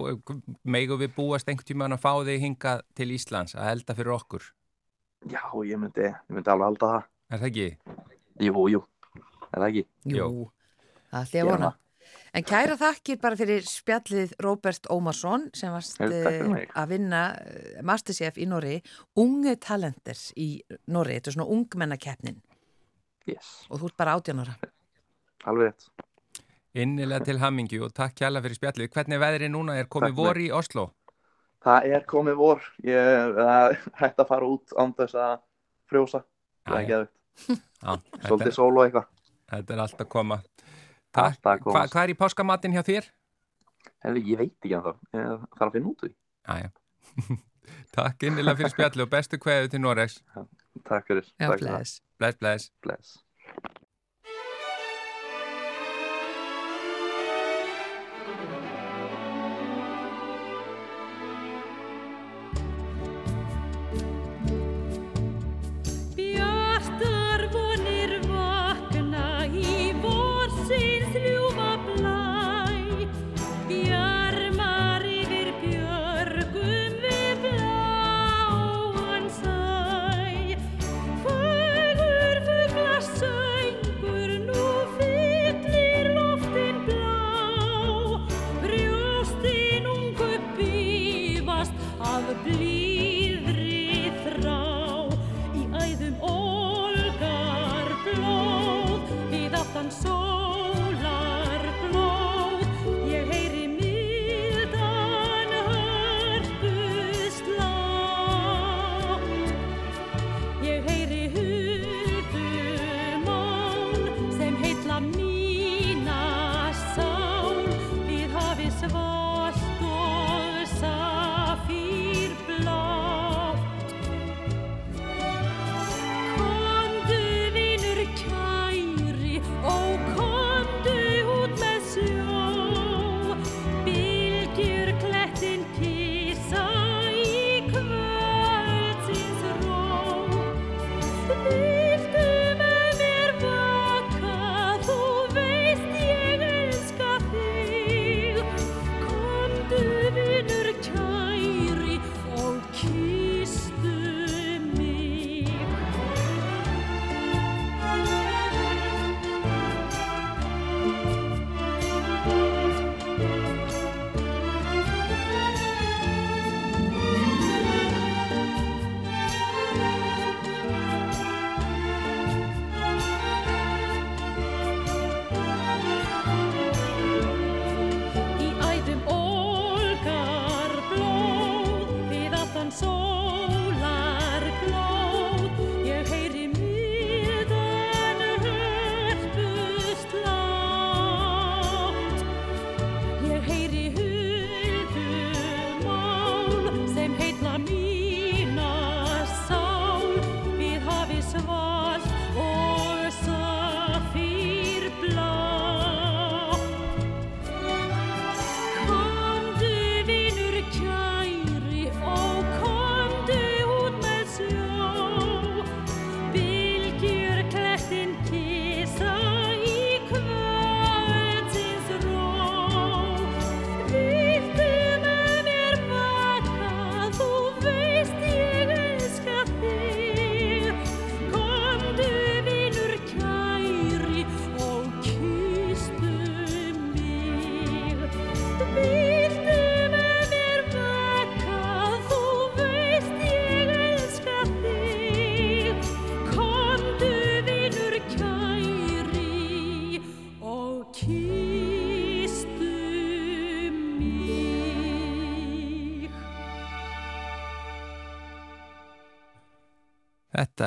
megum við búast einhvern tímann að fá þig hingað til Íslands að elda fyrir okkur? Já, ég myndi, ég myndi alveg halda það. Er það ekki? Jú, jú, er það ekki? jú, það ég að vona. En kæra þakkir bara fyrir spjallið Róbert Ómarsson sem varst eh, að vinna eh, Masterchef í Norri, unge talenter í Norri, þetta er svona ungmennakeppnin Yes, og þú ert bara 18 ára. alveg rétt. Innilega til hammingju og takk kjalla fyrir spjallið. Hvernig er veðrið núna? Er komið Takk vor í Oslo? Það er komið vor, ég er hægt að fara út án þess að frjósa. Það er. Já, þetta, Svolítið sól og eitthvað. þetta er allt að koma. Takk. Að Hva, hvað er í páskamatinn hjá þér? Hefði, ég veit ekki ennþá, ég þarf að finna út því. Æja. takk innilega fyrir spjallið og bestu kveðu til Noregs. Takk fyrir. Já, Takk fyrir það. bless. Bless,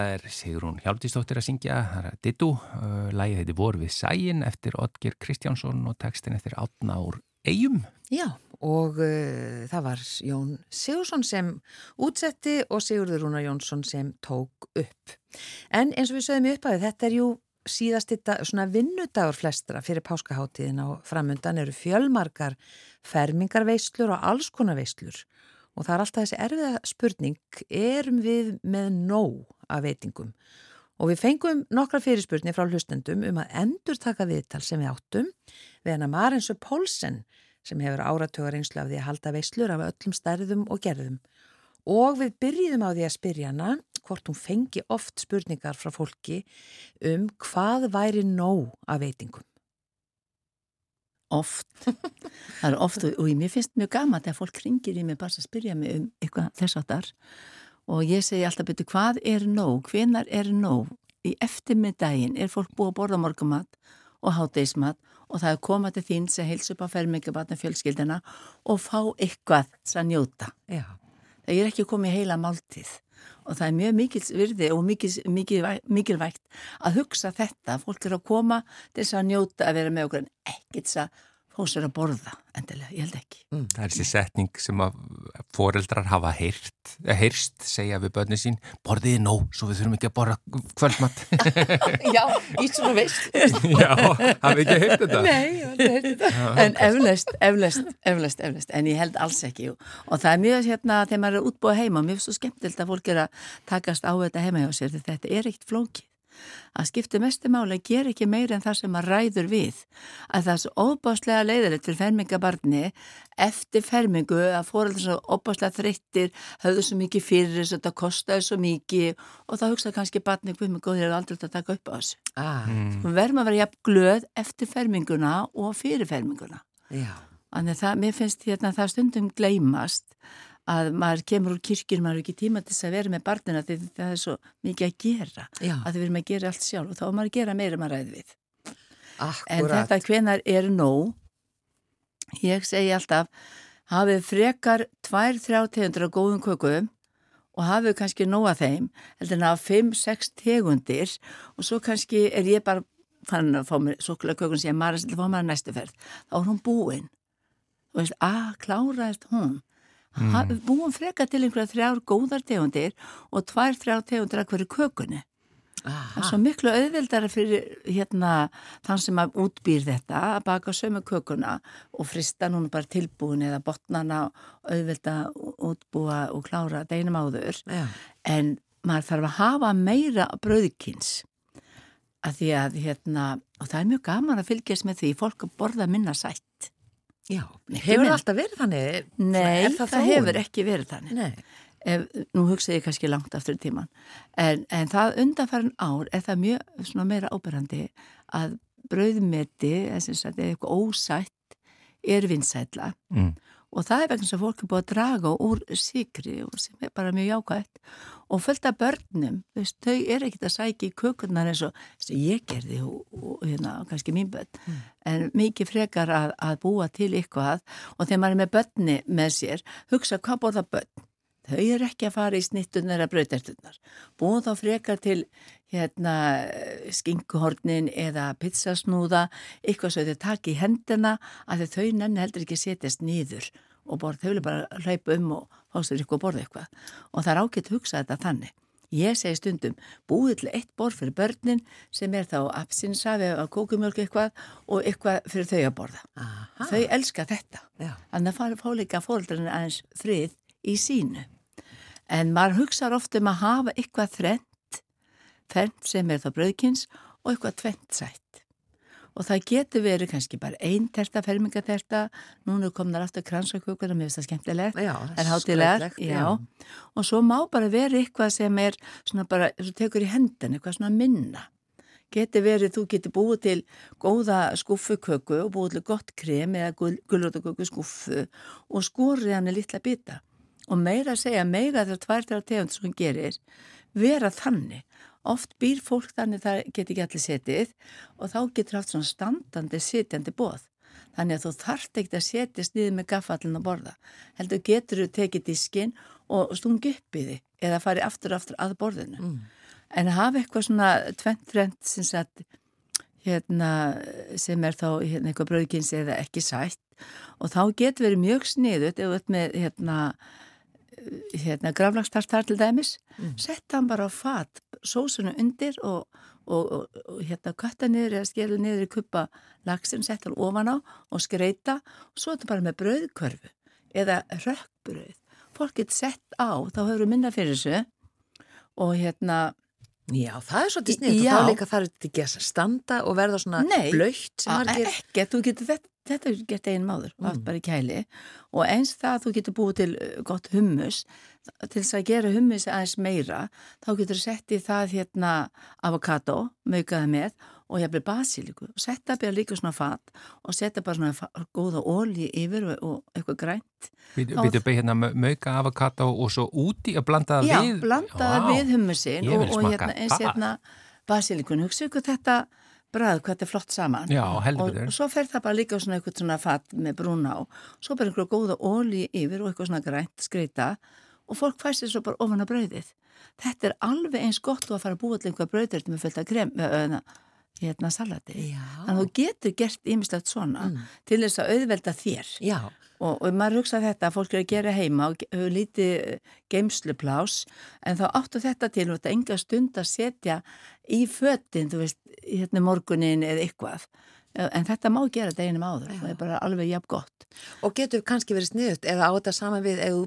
Þetta er Sigrún Hjálptísdóttir að syngja, það er Dittu, lægið heiti Vor við sægin eftir Otger Kristjánsson og textin eftir Átna úr Eyjum. Já, og uh, það var Jón Sigursson sem útsetti og Sigurður Rúnar Jónsson sem tók upp. En eins og við sögum í upphæðu, þetta er jú síðast þetta vinnudagur flestra fyrir páskaháttíðin og framundan eru fjölmarkar fermingarveislur og alls konar veislur og það er alltaf þessi erfiða spurning, erum við með nóg af veitingum? Og við fengum nokkra fyrirspurnir frá hlustendum um að endur taka viðtal sem við áttum við hana Marensu Pólsen sem hefur áratugar einslu af því að halda veislur af öllum stærðum og gerðum. Og við byrjum á því að spyrja hana hvort hún fengi oft spurningar frá fólki um hvað væri nóg af veitingum. Oft. Það er oft og, og mér finnst mjög gaman þegar fólk ringir í mig bara að spyrja mig um eitthvað þess að þar og ég segi alltaf betur hvað er nóg, hvenar er nóg í eftirmiddaginn er fólk búið að borða morgumat og háteismat og það er komað til þín sem heils upp á fermingabatna fjölskyldina og fá eitthvað að njóta. Já. Það er ekki komið heila máltið og það er mjög mikil virði og mikil, mikil, mikilvægt að hugsa þetta. Fólk er að koma til þess að njóta að vera með okkur en ekkert þess að fá sér að borða endilega, ég held ekki. Mm. Það er þessi setning sem að foreldrar hafa heyrt, heyrst, segja við börni sín, borðiði nóg, svo við þurfum ekki að borða kvöldmatt. Já, í svona veist. Já, hafið ekki heyrt þetta? Nei, ég hef ekki heyrt þetta. En eflaust, eflaust, eflaust, eflaust, en ég held alls ekki. Og það er mjög hérna, þegar maður er útbúið heima, finnst svo skemmtilegt að fólk er að takast á þetta heima hjá sér, þetta er ekkit flókið að skipta mestu máli að gera ekki meira en það sem að ræður við að það er svo óbáslega leiðilegt fyrir fermingabarni eftir fermingu að fóröldur svo óbáslega þreyttir höfðu svo mikið fyrir þess að þetta kostaði svo mikið og það hugsaði kannski barni hvað með góðir að aldrei að taka upp á þessu ah. Mm. við verðum að vera jafn glöð eftir ferminguna og fyrir ferminguna Já. Þannig að það, mér finnst hérna það stundum gleymast að maður kemur úr kirkjur, maður er ekki tíma til þess að vera með barnina því það er svo mikið að gera Já. að við erum að gera allt sjálf og þá er maður að gera meira en maður ræði við. En Akkurat. þetta hvenar er nóg, ég segi alltaf, hafið frekar tvær, þrjá tegundur af góðum kökum og hafið kannski nóg að þeim, heldur en að fimm, sex tegundir og svo kannski er ég bara fann að fá mér svokulega kökun sem ég maður að fá mér að næstu ferð. Þá er hún búin. Þú veist, að kláraðist hún. Mm. Búin frekar til einhverja þrjár góðar tegundir og tvær, þrjár tegundir af hverju kökunni. Það er svo miklu auðveldara fyrir hérna þann sem að útbýr þetta að baka sömu kökuna og frista núna bara tilbúin eða botnana auðvelda útbúa og klára deinum áður Já. en maður þarf að hafa meira brauðkins að því að hérna og það er mjög gaman að fylgjast með því fólk að borða minna sætt Já. Ekki Hefur það alltaf verið þannig? Nei, það, þróun? hefur ekki verið þannig Nei. ef, nú hugsa ég kannski langt aftur í tíman en, en það undanfærin ár er það mjög svona meira áberandi að brauðmeti eða sem sagt, eða eitthvað ósætt er vinsætla Mm. Og það er vegna sem fólk er búið að draga úr síkri og sem er bara mjög jákvætt. Og fullt af börnum veist, þau er ekkert að sækja í kökurnar eins og ég gerði og, og hérna, kannski mín börn. En mikið frekar að, að búa til eitthvað. Og þegar maður er með börni með sér hugsa hvað borða börn þau eru ekki að fara í snittunar eða brautertunar búin þá frekar til hérna skinkuhornin eða pizzasnúða eitthvað svo þau taki í hendina að þau nenni heldur ekki setjast nýður og borð, þau vilja bara hlaupa um og fá sér eitthvað að borða eitthvað og það er ágætt að hugsa þetta þannig Ég segi stundum, búið til eitt borð fyrir börnin sem er þá absinsafi eða kókumjölk eitthvað og eitthvað fyrir þau að borða. Aha. Þau elska þetta. Já. Þannig að fara fá líka fóreldrarinn aðeins frið í sínu. En maður hugsaður oft um að hafa eitthvað þrennt, þrennt sem er þá brauðkins og eitthvað tvent sætt. Og það getur verið kannski bara ein terta, fermingaterta, núna er komnar aftur kransakukuna, mér finnst það skemmtilegt, Já, er hátilegar, skrautlegt, já. já. Og svo má bara vera eitthvað sem er svona bara, svo tekur í hendin, eitthvað svona minna. Getur verið, þú getur búið til góða skúfuköku og búið til gott krem eða gulrótaköku skúfu og skorið hann í litla bita. Og meira að segja, meira þegar tvær þegar tegund sem hún gerir, vera þannig. Oft býr fólk þannig það getur ekki allir setið og þá getur haft svona standandi sitjandi bóð. Þannig að þú þarft ekkert að setjast niður með gaffallin að borða. Heldur getur þú tekið diskinn og stungi upp í því eða farið aftur aftur að borðinu. Mm. En hafa eitthvað svona tvent-trent sem, sagt, hérna, sem er þá hérna, eitthvað brauðkins eða ekki sætt og þá getur verið mjög sniðut ef þú ert með hérna, hérna graflagstartar til dæmis Mm. setta hann bara á fat sósunu undir og, og, og, og hérna kötta niður eða skelu niður í kuppa lagsin, setta hann ofan á og skreita og svo er þetta bara með brauðkörfu eða rökkbrauð fólk getur sett á, þá hefur við minna fyrir þessu og hérna Já, það er svolítið sniðt og þá líka þarf þetta ekki að standa og verða svona Nei. blöytt sem margir... Ekkert, þú getur þetta, þetta er gert einn máður, mm. Mm. bara í kæli og eins það að þú getur búið til uh, gott hummus, til þess að gera hummus aðeins meira, þá getur þú sett í það hérna avokado maukaði með og jafnvel basiliku og setja bara líka svona fat og setja bara svona góða ólí yfir og, og eitthvað grænt Við byrjum hérna mauka avokado og svo úti að blanda það Já, við. blandaða Vá. við hummusin Ég og, og hérna, eins það. hérna basilikun, hugsa ykkur þetta bræð, hvað þetta er flott saman. Já, og, og svo fer það bara líka á svona eitthvað svona fatt með brúna á, svo bara einhverja góða óli yfir og eitthvað svona grænt skreita og fólk fæst sér svo bara ofan á brauðið. Þetta er alveg eins gott og að fara að búa til einhverja brauðið með fullt af krem öðna, hérna salati Já. þannig að þú getur gert ýmislegt svona Mm. til þess að auðvelda þér og, og maður hugsa þetta að fólk er að gera heima og hefur lítið geimsluplás en þá áttu þetta til og þetta enga stund að setja í fötin, þú veist, hérna morgunin eða eitthvað en þetta má gera deginum áður, Já. það er bara alveg jafn gott og getur kannski verið sniðut eða á þetta saman við þú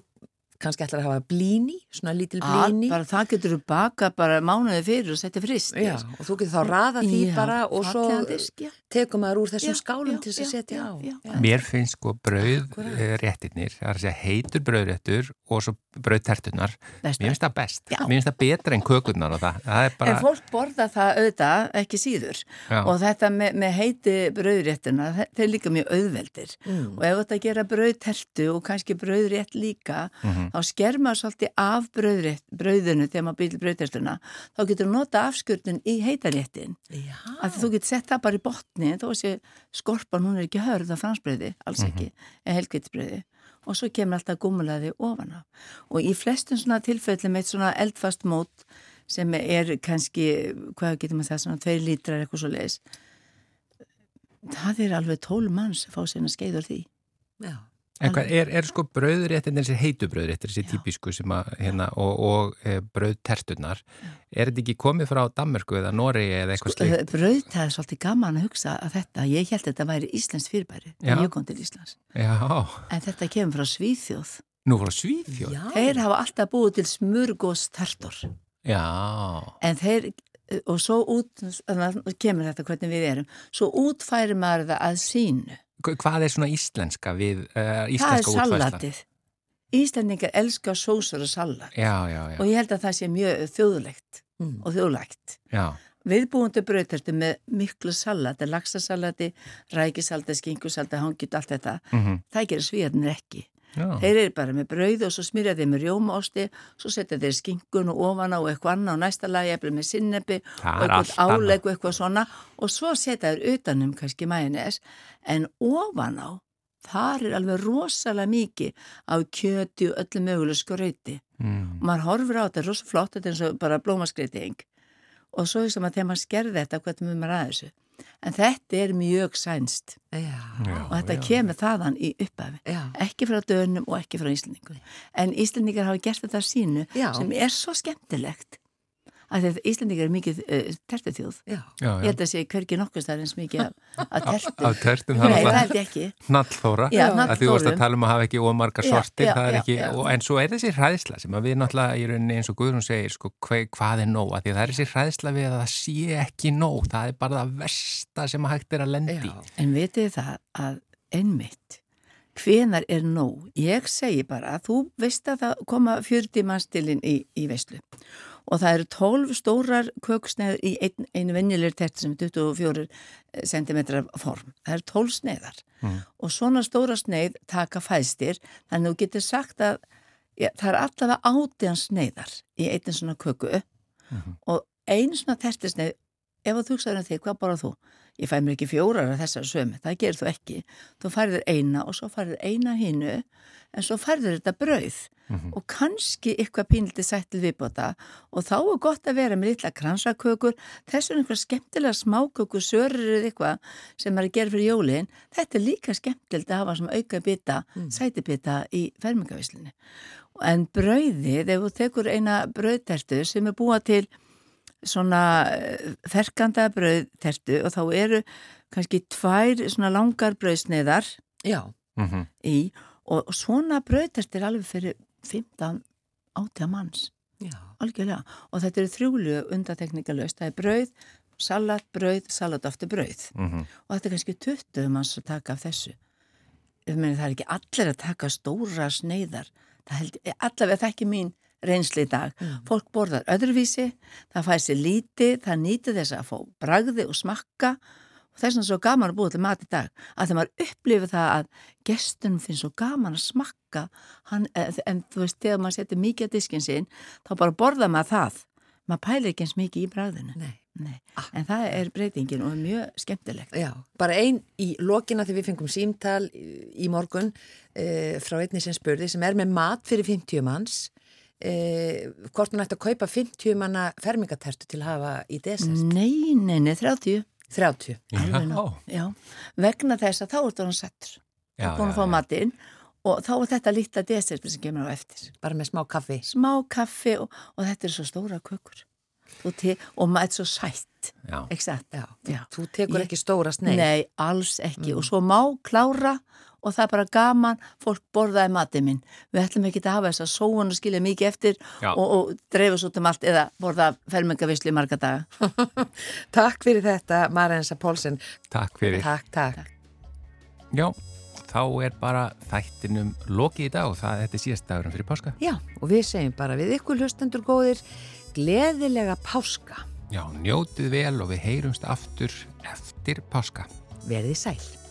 kannski ætlar að hafa blíni, svona lítil Að, blíni. bara það getur þú baka bara mánuði fyrir og setja frist Já, og þú getur þá raða því Já, bara og svo disk, tekum maður úr þessum Já, skálum já, til þess að setja já, á. já. Já. Mér finnst sko brauð Akkúrat. eh, það er að segja heitur brauðréttur og svo brauðtertunar. Best Mér finnst það best. Já. Mér finnst það betra en kökurnar og það. Það er bara... En fólk borða það auðvitað ekki síður Já. og þetta með, með heiti brauðréttuna, þe- þeir líka mjög auðveldir Mm. og ef þetta gera brauðtertu og kannski brauðrétt líka, Mhm. Þá sker maður svolítið af brauðinu þegar maður býtir brauðtertuna, þá getur nota afskurnin í heitaréttin. Að þú getur sett það bara í botni, þó sé skorpan, hún er ekki hörð á fransbrauði, alls ekki, eða helgvitsbrauði og svo kemur alltaf gummulaði ofan á. Og í flestum svona tilfellum eitt svona eldfast mót sem er kannski, hvað getur maður það, svona tveir lítrar eitthvað svo leiðis, það er alveg tól manns að fá sérna skeiður því. Já. En hvað, er, er sko brauðréttin þessi heitu brauðréttir, þessi típisku sem að, hérna, og, og e, brauðtertunar, er þetta ekki komið frá Danmarku eða Noregi eða eitthvað Sko, slikt? brauð, það er svolítið gaman að hugsa að þetta, ég held að þetta væri Íslands fyrirbæri, þegar ég kom til Íslands. Já, En þetta kemur frá Svíþjóð. nú frá Svíþjóð. Já. Þeir hafa alltaf búið til smurgóstertor. Já, En þeir, og svo út, kemur þetta hvernig við erum, svo útfæri maður það að sínu. Hva- hvað er svona íslenska við, uh, Það er íslenska útfæsla? salatið. Íslandingar elska sósur og salat Já, já, já, og ég held að það sé mjög þjóðlegt Mm. og þjóðlegt. já, Viðbúandi brautertu með miklu salati, laxasalati, rækisalati, skinkusalati, hangit, allt þetta, mm það gerir svíðarnir ekki. Já. Þeir eru bara með brauð og svo smyrja þeir með rjómaosti, svo setja þeir skinkun og ofan á og eitthvað annað og næsta lagi eftir með sinnebi og eitthvað álegg og eitthvað svona og svo setja þeir utanum kannski mænes en ofan á þar er alveg rosalega mikið af kjöti og öllu möguleg skrauti Mm. og maður horfir á þetta, er rosa flott þetta er eins og bara blómaskreiting og svo sem að þegar maður skerði þetta hvernig maður að þessu en þetta er mjög sænst Já. Já. og þetta kemur þaðan í upphafi Já. ekki frá dönum og ekki frá Íslandingum en Íslandingar hafa gert þetta sínu Já. sem er svo skemmtilegt að þetta Íslandingar er mikið uh, Já. Já, ég held að sé hvergi nokkuð stær eins mikið af tertu Af tertum, Nei, það er það alltaf held ég ekki hnallþóra. Já, að því þú varst að tala um að hafa ekki ómargar Já, sortir, já, það er já, ekki, já. Og, en svo er þessi hræðsla sem að við náttúrulega í rauninni eins og Guðrún segir, sko, hva, hvað er nóg, að því að það er þessi hræðsla við að það sé ekki nóg, það er bara það versta sem að hægt er að lendi. Já. en vitið það að einmitt hvenar er nóg ég segi bara að þú veist að það koma 40 mannstilinn í, í veislu og það eru 12 stórar köksneður í ein, einu venjulegur tertu sem er 24 cm form. Það eru 12 sneiðar Mm. og svona stóra sneið taka fæstir þannig að þú getur sagt að ja, það er allavega átján sneiðar í einu svona köku og einu svona tertusneið ef að þú hugsaður um því, hvað borðar þú? Ég fæ mér ekki fjórar af þessar sömu, það gerir þú ekki. Þú færður eina og svo færður eina hínu en svo færður þetta brauð og kannski eitthvað pínlítið sættil viðbóta og þá er gott að vera með litla kransakökur, þess vegna einhver skemmtilega smákökur, sörur eða eitthvað sem er að gera fyrir jólin, þetta er líka skemmtilegt að hafa sem auka bita, mm. sætibita í fermingavíslinni. En brauðið, ef þú tekur eina brauðtertu sem er búa til svona eh, ferkanda brauðtertu og þá eru kannski tvær svona langar brauðsneiðar Já. Mm í og svona brauðtertu er alveg fyrir 15 átja manns. Já. algjörlega. Og þetta eru þrjúlu undatekningalöst það er brauð, salat, brauð, salat aftur brauð. -hmm. og þetta er kannski 20 manns að taka af þessu. Ég meina, það er ekki allir að taka stóra sneiðar. Það held, allavega það er ekki mín reynsli í dag. Fólk borðar öðruvísi það fær sér lítið, það nýtir þess að fá bragði og smakka. Og þess vegna er svo gaman að búa til mat í dag. Að þegar maður upplifir það að gestunum finnst svo gaman að smakka. Hann, eh, en þú veist, þegar maður setur mikið að diskin sinn, þá bara borða maður það. Maður pælir ekki eins mikið í bragðinu. Nei. Nei. en það er breytingin og mjög skemmtilegt. Já, bara ein í lokina þegar við fengum símtal í morgun e, frá einni sem spurði sem er með mat fyrir 50 manns e, hvort hún ætti að kaupa 50 manna fermingatertu til að hafa í desert? Nei, nei, nei, 30 30 Alveg nóg. Já, vegna þess að þá ertu hann settur. Já, og búin já, að fá já. matinn og þá er þetta lítla deserti sem kemur á eftir. Bara með smá kaffi. Smá kaffi og, og þetta er svo stóra kökur. Og, te, og maður er svo sætt. Já. Já, Já. þú tekur Ég- ekki stóra sneið. Nei, alls ekki. Og svo má klára og það er bara gaman, fólk borðaði matið minn. Við ætlum ekki að hafa þess að sóun og skilja mikið eftir Já. og, og dreifa svo út um allt eða borða fermengavislu í marga daga. Takk fyrir þetta, Marensa Pólsen. Takk fyrir. Takk, takk. Já, þá er bara þættinum lokið í dag og það þetta er síðast dagurum fyrir páska. Já, og við segjum bara við ykkur hlustendur góðir, gleðilega páska. Já, njótið vel og við heyrumst aftur eftir páska. Verðið sæl.